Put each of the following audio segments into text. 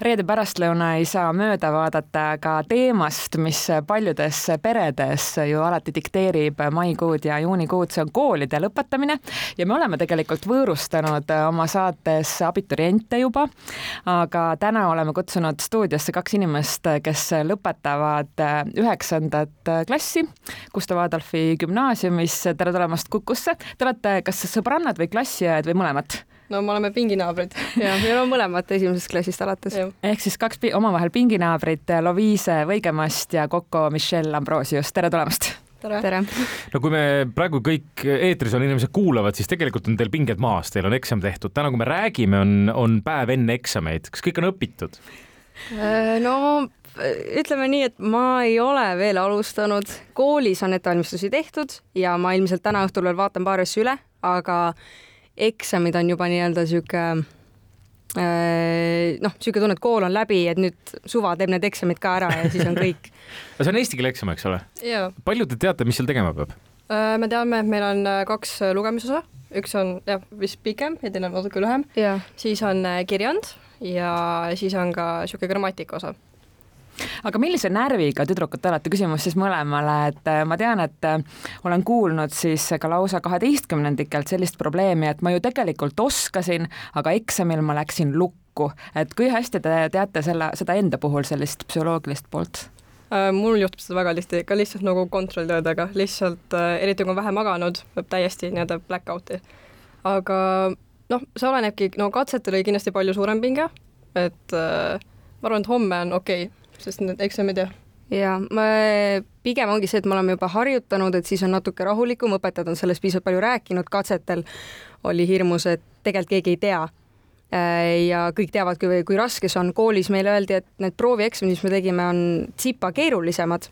reede pärastlõuna ei saa mööda vaadata ka teemast, mis paljudes peredes ju alati dikteerib maikuud ja juunikuud, see on koolide lõpetamine ja me oleme tegelikult võõrustanud oma saates abituriente juba, aga täna oleme kutsunud stuudiosse kaks inimest, kes lõpetavad üheksandat klassi Gustav Adolfi gümnaasiumis. tere tulemast Kukusse, te olete kas sõbrannad või klassiõed või mõlemat? No me oleme pinginaabrid ja me oleme mõlemad esimesest klassist alates. ehk siis kaks omavahel pinginaabrit, Loviise Võigemast ja Coco Michelle Ambrosius, tere tulemast! tere, tere.! no kui me praegu kõik eetris on, inimesed kuulavad, siis tegelikult on teil pinged maas, teil on eksam tehtud, täna, kui me räägime, on, on päev enne eksameid, kas kõik on õpitud? Äh, no ütleme nii, et ma ei ole veel alustanud, koolis on ettevalmistusi tehtud ja ma ilmselt täna õhtul veel vaatan paari asju üle, aga eksamid on juba nii-öelda sihuke äh, noh, niisugune tunne, et kool on läbi, et nüüd suva teeb need eksamid ka ära ja siis on kõik see on eesti keele eksam, eks ole? palju te teate, mis seal tegema peab? Äh, me teame, et meil on äh, kaks lugemisosa, üks on jah, vist pikem ja teine on natuke lühem. siis on kirjand ja siis on ka niisugune grammatika osa aga millise närviga tüdrukud te olete, küsimus siis mõlemale, et äh, ma tean, et äh, olen kuulnud siis ka lausa kaheteistkümnendikelt sellist probleemi, et ma ju tegelikult oskasin, aga eksamil ma läksin lukku, et kui hästi te teate selle, seda enda puhul sellist psühholoogilist poolt? Äh, mul juhtub seda väga tihti, ka lihtsalt nagu kontrolltöödega, lihtsalt eriti kui on vähe maganud, võib täiesti nii-öelda black out'i. aga noh, see olenebki, no katsetel oli kindlasti palju suurem pinge, et äh, ma arvan, et homme on okei okay sest need eksamid ja ja ma, pigem ongi see, et me oleme juba harjutanud, et siis on natuke rahulikum, õpetajad on sellest piisavalt palju rääkinud, katsetel oli hirmus, et tegelikult keegi ei tea. Äh, ja kõik teavad, kui, kui raske see on. koolis meile öeldi, et need proovieksamid, mis me tegime, on tsipa keerulisemad.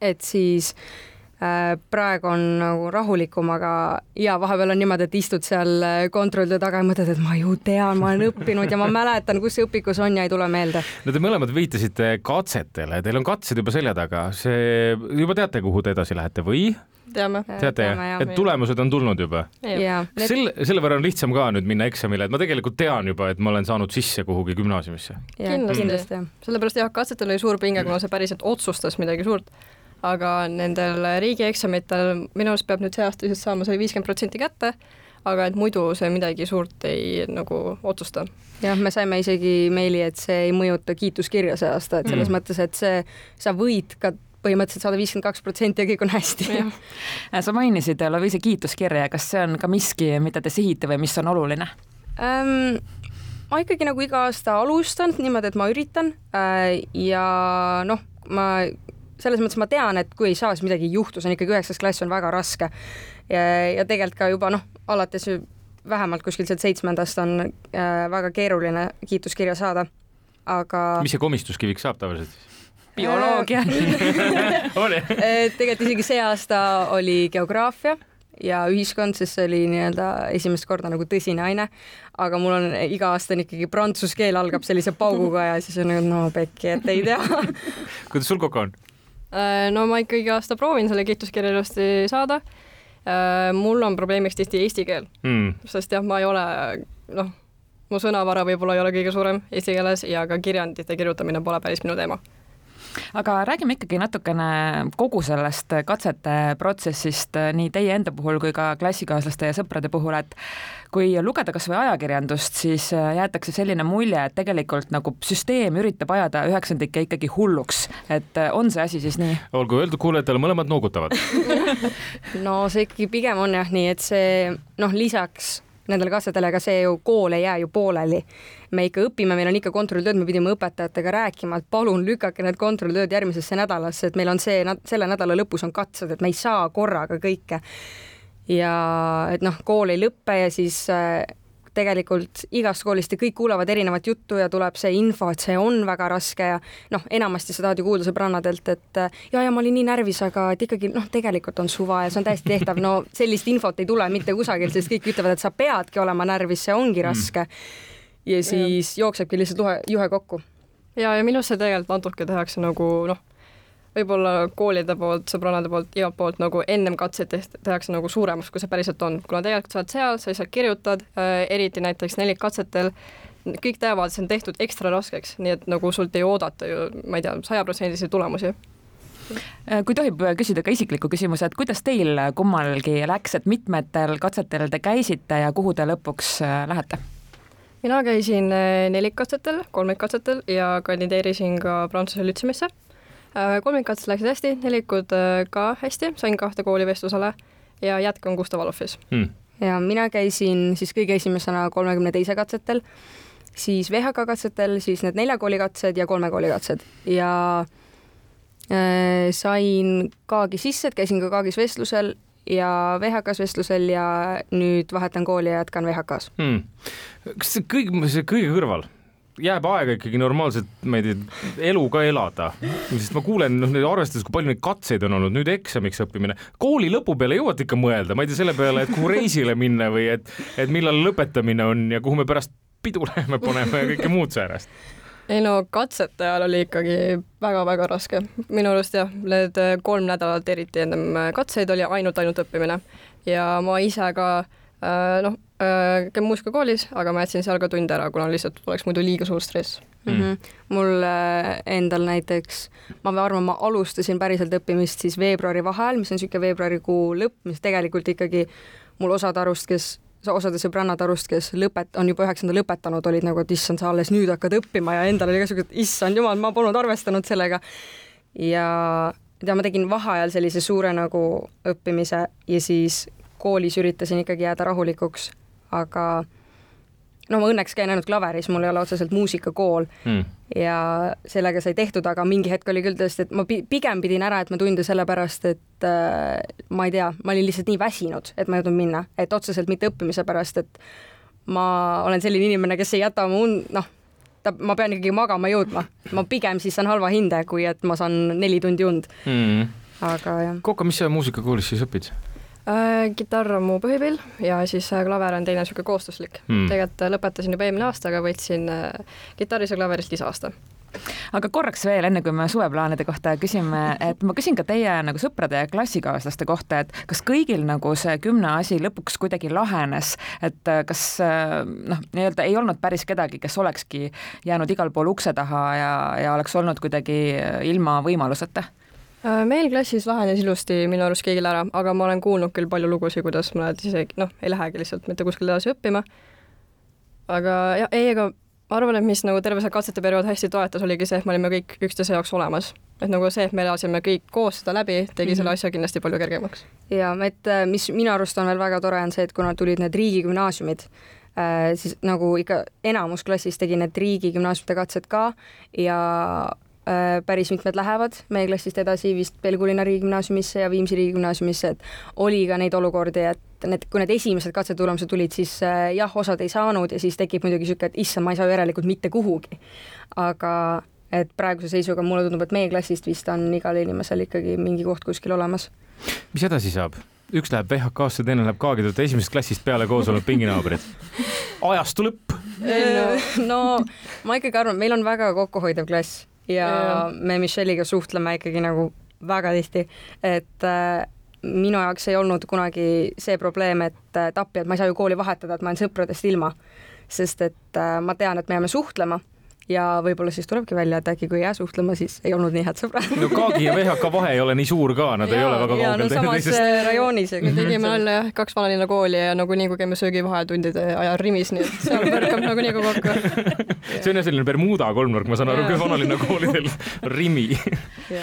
et siis praegu on nagu rahulikum, aga ja vahepeal on niimoodi, et istud seal äh, kontrolltöö taga ja mõtled, et ma ju tean, ma olen õppinud ja ma mäletan, kus see õpikus on ja ei tule meelde. no te mõlemad viitasite katsetele, teil on katsed juba selja taga, see juba teate, kuhu te edasi lähete või? teame. teate jah, et tulemused on tulnud juba? kas selle, selle võrra on lihtsam ka nüüd minna eksamile, et ma tegelikult tean juba, et ma olen saanud sisse kuhugi gümnaasiumisse? kindlasti, kindlasti., sellepärast jah, katsetel oli suur pinge, kuna see päriselt otsustas midagi suurt aga nendel riigieksamitel minu arust peab nüüd see aasta lihtsalt saama selle viiskümmend protsenti kätte, aga et muidu see midagi suurt ei nagu otsusta. jah, me saime isegi meili, et see ei mõjuta kiituskirja see aasta, et selles mm. mõttes, et see, sa võid ka põhimõtteliselt saada viiskümmend kaks protsenti ja kõik on hästi. sa mainisid Loviise kiituskirja, kas see on ka miski, mida te sihite või mis on oluline ähm,? ma ikkagi nagu iga aasta alustan niimoodi, et ma üritan äh, ja noh, ma selles mõttes ma tean, et kui ei saa, siis midagi ei juhtu, see on ikkagi üheksas klass on väga raske. ja, ja tegelikult ka juba noh, alates vähemalt kuskilt sealt seitsmendast on äh, väga keeruline kiituskirja saada, aga. mis see komistuskiviks saab tavaliselt siis? bioloogia äh, tegelikult isegi see aasta oli geograafia ja ühiskond, sest see oli nii-öelda esimest korda nagu tõsine aine. aga mul on iga aasta on ikkagi prantsuse keel algab sellise pauguga ja siis on nagu no pekki, et ei tea kuidas sul kokku on? Äh, no ma ikkagi aasta proovin selle kiituskirja ilusti saada. Äh, mul on probleemiks tihti eesti keel mm., sest jah, ma ei ole noh, mu sõnavara võib-olla ei ole kõige suurem eesti keeles ja ka kirjandite kirjutamine pole päris minu teema aga räägime ikkagi natukene kogu sellest katsete protsessist nii teie enda puhul kui ka klassikaaslaste ja sõprade puhul, et kui lugeda kas või ajakirjandust, siis jäetakse selline mulje, et tegelikult nagu süsteem üritab ajada üheksandikke ikkagi hulluks, et on see asi siis nii? olgu öeldud kuulajatele, mõlemad noogutavad no see ikkagi pigem on jah nii, et see noh, lisaks nendele katsetele, ega see ju kool ei jää ju pooleli. me ikka õpime, meil on ikka kontrolltööd, me pidime õpetajatega rääkima, et palun lükake need kontrolltööd järgmisesse nädalasse, et meil on see, selle nädala lõpus on katsed, et me ei saa korraga kõike. ja et noh, kool ei lõpe ja siis äh, tegelikult igast koolist ja kõik kuulavad erinevat juttu ja tuleb see info, et see on väga raske ja noh, enamasti sa tahad ju kuulda sõbrannadelt, et ja, ja ma olin nii närvis, aga et ikkagi noh, tegelikult on suva ja see on täiesti tehtav, no sellist infot ei tule mitte kusagilt, sest kõik ütlevad, et sa peadki olema närvis, see ongi raske. ja siis jooksebki lihtsalt juhe, juhe kokku. ja, ja minu arust see tegelikult natuke tehakse nagu noh võib-olla koolide poolt, sõbrannade poolt, igalt poolt nagu ennem katseid tehakse nagu suuremaks, kui see päriselt on, kuna tegelikult sa oled seal, sa lihtsalt kirjutad äh,, eriti näiteks nelikkatsetel, kõik teavad, see on tehtud ekstra raskeks, nii et nagu sult ei oodata ju, ma ei tea, sajaprotsendilisi tulemusi Äh, kui tohib küsida ka isikliku küsimuse, et kuidas teil kummalgi läks, et mitmetel katsetel te käisite ja kuhu te lõpuks äh, lähete? mina käisin äh, nelikkatsetel, kolmikkatsetel ja kandideerisin ka Prantsuse lütsemisse. Kolmikkatsed läksid hästi, nelikud ka hästi, sain kahte kooli vestlusele ja jätkan Gustav Adolfis. Hmm. ja mina käisin siis kõige esimesena kolmekümne teise katsetel, siis VHK katsetel, siis need nelja kooli katsed ja kolme kooli katsed. Ja Äh, sain Kaagi sisse, et käisin ka Kaagis vestlusel ja VHK-s vestlusel ja nüüd vahetan kooli ja jätkan VHK-s hmm.. kas see kõik, see kõige kõrval jääb aega ikkagi normaalselt, ma ei tea, elu ka elada, sest ma kuulen, noh, arvestades, kui palju neid katseid on olnud, nüüd eksamiks õppimine, kooli lõpu peale jõuad ikka mõelda, ma ei tea, selle peale, et kuhu reisile minna või et, et millal lõpetamine on ja kuhu me pärast pidu läheme panema ja kõike muud säärast. Ei no katsete ajal oli ikkagi väga-väga raske. minu arust jah, need kolm nädalat eriti ennem katseid oli ainult, ainult õppimine. Ja ma ise ka äh, noh, käin muusikakoolis, aga ma jätsin seal ka tunde ära, kuna lihtsalt oleks muidu liiga suur stress mm. -hmm. mul endal näiteks, ma arvan, ma alustasin päriselt õppimist siis veebruari vaheajal, mis on niisugune veebruarikuu lõpp, mis tegelikult ikkagi mul osad arust, kes osade sõbrannad arust, kes lõpet-, on juba üheksanda lõpetanud, olid nagu, et issand, sa alles nüüd hakkad õppima ja endal oli ka siuke, et issand jumal, ma polnud arvestanud sellega. ja ja ma tegin vaheajal sellise suure nagu õppimise ja siis koolis üritasin ikkagi jääda rahulikuks, aga no ma õnneks käin ainult klaveris, mul ei ole otseselt muusikakool mm. ja sellega sai tehtud, aga mingi hetk oli küll tõesti, et ma pigem pidin ära jätma tunde sellepärast, et äh, ma ei tea, ma olin lihtsalt nii väsinud, et ma ei jõudnud minna, et otseselt mitte õppimise pärast, et ma olen selline inimene, kes ei jäta oma und, noh, ta, ma pean ikkagi magama jõudma, ma pigem siis saan halva hinde, kui et ma saan neli tundi und mm.. aga jah. Koka, mis sa muusikakoolis siis õpid? Äh,? kitarr on mu põhipill ja siis äh, klaver on teine niisugune koostuslik hmm.. tegelikult äh, lõpetasin juba eelmine aasta, aga võtsin kitarris ja klaveris lisaaasta aga korraks veel, enne kui me suveplaanide kohta küsime, et ma küsin ka teie nagu sõprade ja klassikaaslaste kohta, et kas kõigil nagu see kümne asi lõpuks kuidagi lahenes, et kas noh, nii-öelda ei olnud päris kedagi, kes olekski jäänud igal pool ukse taha ja, ja oleks olnud kuidagi ilma võimaluseta? Äh, meil klassis lahenes ilusti minu arust kõigil ära, aga ma olen kuulnud küll palju lugusid, kuidas mõned isegi noh, ei lähegi lihtsalt mitte kuskile edasi õppima. aga jah, ei, ega ma arvan, et mis nagu terve see katsete periood hästi toetas, oligi see, et me olime kõik üksteise jaoks olemas. et nagu see, et me elasime kõik koos seda läbi, tegi mm -hmm. selle asja kindlasti palju kergemaks. ja et äh, mis minu arust on veel väga tore, on see, et kuna tulid need riigigümnaasiumid, äh, siis nagu ikka enamus klassis tegi need riigigümnaasiumite katsed ka ja päris mitmed lähevad meie klassist edasi vist Pelgulinna riigigümnaasiumisse ja Viimsi riigigümnaasiumisse, et oli ka neid olukordi, et need, kui need esimesed katsetulemused tulid, siis äh, jah, osad ei saanud ja siis tekib muidugi niisugune, et issand, ma ei saa järelikult mitte kuhugi. aga et praeguse seisuga mulle tundub, et meie klassist vist on igal inimesel ikkagi mingi koht kuskil olemas. mis edasi saab? üks läheb VHK-sse, teine läheb Kaagi, olete esimesest klassist peale koos olnud pinginaabrid. ajastu lõpp. no, no ma ikkagi arvan, meil on väga kokkuhoidev klass ja, me Michelle'iga suhtleme ikkagi nagu väga tihti, et äh, minu jaoks ei olnud kunagi see probleem, et äh, tapjad, ma ei saa ju kooli vahetada, et ma jään sõpradest ilma. sest et äh, ma tean, et me jääme suhtlema ja võib-olla siis tulebki välja, et äkki kui ei jää suhtlema, siis ei olnud nii head sõbrad. no Kaagi ja VHK vahe ei ole nii suur ka, nad ja, ei ole väga kaugel no, teineteisest. samas rajoonis. me tegime nalja jah, kaks vanalinna kooli ja nagunii, kui käime söögivahetundide ajal Rimis, nii et seal põrkab nagunii ka kokku. see on jah selline Bermuda kolmnurk, ma saan aru, küll vanalinna koolidel Rimi.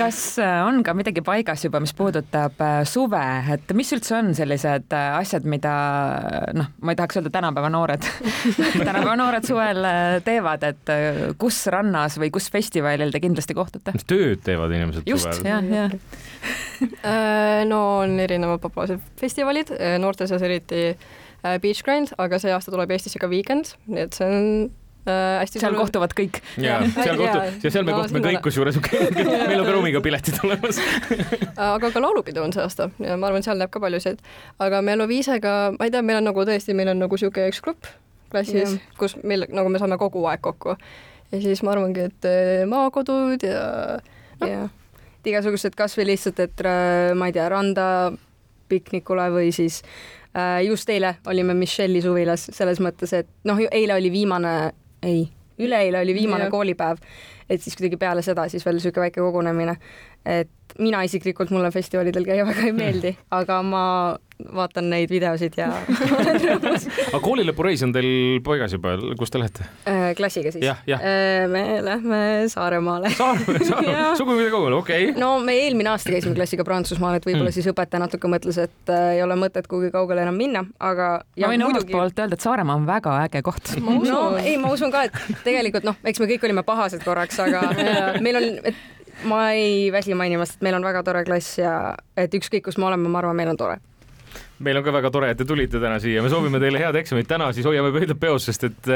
kas äh, on ka midagi paigas juba, mis puudutab äh, suve, et mis üldse on sellised äh, asjad, mida noh, ma ei tahaks öelda tänapäeva noored tänapäeva noored suvel teevad, et kus rannas või kus festivalil te kindlasti kohtute? mis tööd teevad inimesed Just, suvel? jah, jah äh, no on erinevad populaarsed festivalid, äh, noorte seas eriti äh, Beach Grind, aga see aasta tuleb Eestisse ka Weekend, nii et see on äh, hästi seal suur... kohtuvad kõik. ja, seal kohtu- ja seal me kohtume kõik kusjuures meil on ka ruumiga piletid olemas. Aga ka laulupidu on see aasta ja ma arvan, seal näeb ka paljusid, aga Meloviisega, ma ei tea, meil on nagu tõesti, meil on nagu niisugune üks grupp klassis, kus meil nagu me saame kogu aeg kokku ja siis ma arvangi, et eh, maakodud ja noh. jah, et igasugused kasvõi lihtsalt, et äh, ma ei tea, randa piknikule või siis äh, just eile olime Michelle'i suvilas selles mõttes, et noh, eile oli viimane ei, üleeile oli viimane Jah. koolipäev, et siis kuidagi peale seda siis veel niisugune väike kogunemine. et mina isiklikult, mulle festivalidel käia väga ei meeldi, aga ma vaatan neid videosid ja olen rõõmus. aga kooli lõpureis on teil paigas juba, kus te lähete? Äh, klassiga siis? jah. me lähme Saaremaale. Saaremaale, Saaremaale, sugugi kaugele, okei okay.. no me eelmine aasta käisime klassiga Prantsusmaal, et võib-olla Mm. siis õpetaja natuke mõtles, et äh, ei ole mõtet kuhugi kaugele enam minna, aga ma võin omalt poolt öelda, et Saaremaa on väga äge koht. no ei, ma usun ka, et tegelikult noh, eks me kõik olime pahased korraks, aga meil on, et ma ei väsi mainimast, et meil on väga tore klass ja et ükskõik, kus me oleme, ma arvan, meil on tore. Meil on ka väga tore, et te tulite täna siia, me soovime teile head eksamit täna, siis hoiame pöidlad peos, sest et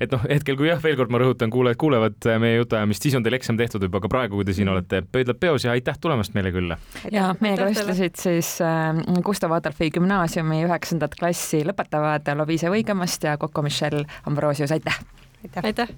et noh, hetkel kui jah, veel kord ma rõhutan, kuulajad kuulevad meie jutuajamist, siis on teil eksam tehtud juba, aga praegu, kui te siin olete, pöidlad peos ja aitäh tulemast meile külla. ja meiega Aitäh vestlesid siis äh, Gustav Adolfi gümnaasiumi üheksandat klassi lõpetavad Loviise Võigemast ja Coco Michelle Ambrosius, aitäh! aitäh!